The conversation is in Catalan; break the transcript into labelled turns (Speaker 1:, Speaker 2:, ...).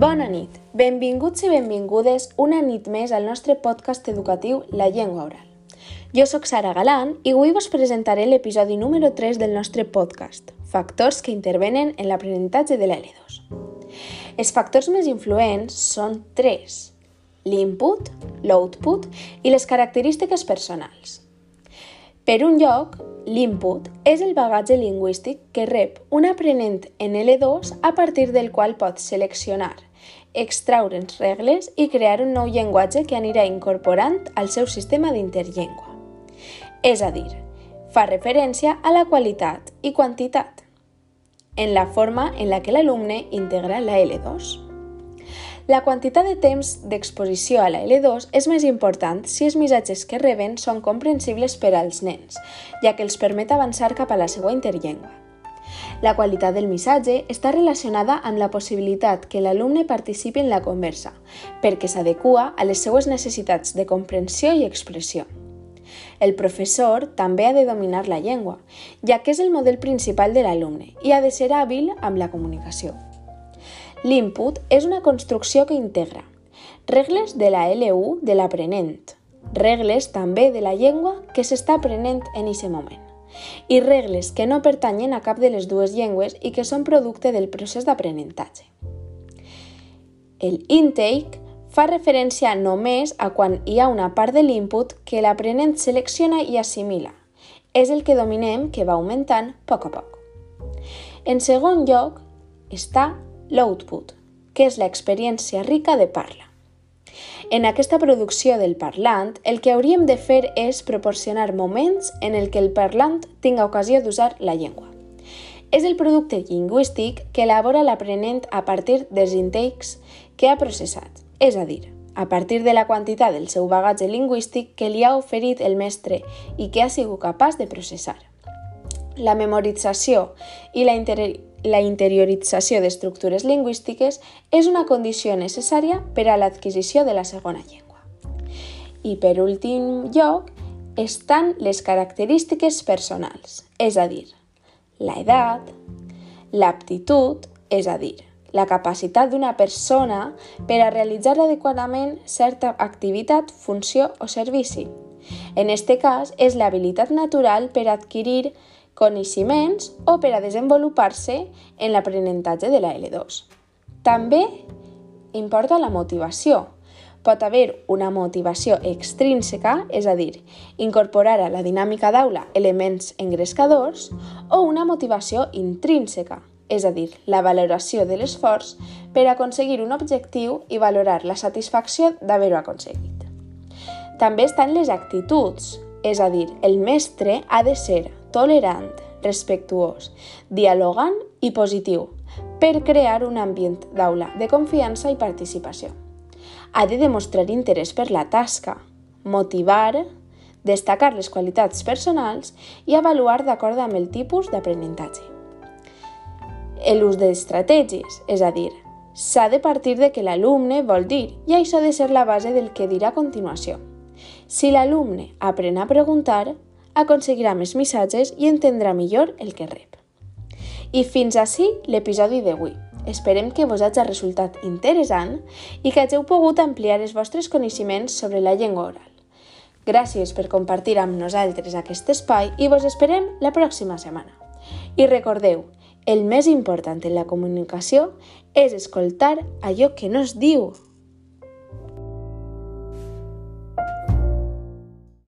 Speaker 1: Bona nit, benvinguts i benvingudes una nit més al nostre podcast educatiu La Llengua Oral. Jo sóc Sara Galant i avui vos presentaré l'episodi número 3 del nostre podcast, Factors que intervenen en l'aprenentatge de l'L2. Els factors més influents són tres, l'input, l'output i les característiques personals. Per un lloc, l'input és el bagatge lingüístic que rep un aprenent en L2 a partir del qual pot seleccionar, extraure's regles i crear un nou llenguatge que anirà incorporant al seu sistema d'interllengua. És a dir, fa referència a la qualitat i quantitat, en la forma en la que l'alumne integra la L2. La quantitat de temps d'exposició a la L2 és més important si els missatges que reben són comprensibles per als nens, ja que els permet avançar cap a la seva interllengua. La qualitat del missatge està relacionada amb la possibilitat que l'alumne participi en la conversa, perquè s'adequa a les seues necessitats de comprensió i expressió. El professor també ha de dominar la llengua, ja que és el model principal de l'alumne i ha de ser hàbil amb la comunicació. L'input és una construcció que integra regles de la LU de l'aprenent, regles també de la llengua que s'està aprenent en aquest moment, i regles que no pertanyen a cap de les dues llengües i que són producte del procés d'aprenentatge. El intake fa referència només a quan hi ha una part de l'input que l'aprenent selecciona i assimila. És el que dominem que va augmentant a poc a poc. En segon lloc està l'output, que és l'experiència rica de parla. En aquesta producció del parlant, el que hauríem de fer és proporcionar moments en el que el parlant tinga ocasió d'usar la llengua. És el producte lingüístic que elabora l'aprenent a partir dels intakes que ha processat, és a dir, a partir de la quantitat del seu bagatge lingüístic que li ha oferit el mestre i que ha sigut capaç de processar. La memorització i la la interiorització d'estructures lingüístiques és una condició necessària per a l'adquisició de la segona llengua. I per últim lloc, estan les característiques personals, és a dir, la edat, l'aptitud, és a dir, la capacitat d'una persona per a realitzar adequadament certa activitat, funció o servici. En este cas, és l'habilitat natural per adquirir coneixements o per a desenvolupar-se en l'aprenentatge de la L2. També importa la motivació. Pot haver una motivació extrínseca, és a dir, incorporar a la dinàmica d'aula elements engrescadors, o una motivació intrínseca, és a dir, la valoració de l'esforç per aconseguir un objectiu i valorar la satisfacció d'haver-ho aconseguit. També estan les actituds, és a dir, el mestre ha de ser tolerant, respectuós, dialogant i positiu per crear un ambient d'aula de confiança i participació. Ha de demostrar interès per la tasca, motivar, destacar les qualitats personals i avaluar d'acord amb el tipus d'aprenentatge. L'ús d'estratègies, és a dir, s'ha de partir de que l'alumne vol dir i això ha de ser la base del que dirà a continuació. Si l'alumne aprèn a preguntar, aconseguirà més missatges i entendrà millor el que rep. I fins així l'episodi d'avui. Esperem que vos hagi resultat interessant i que hagueu pogut ampliar els vostres coneixements sobre la llengua oral. Gràcies per compartir amb nosaltres aquest espai i vos esperem la pròxima setmana. I recordeu, el més important en la comunicació és escoltar allò que no es diu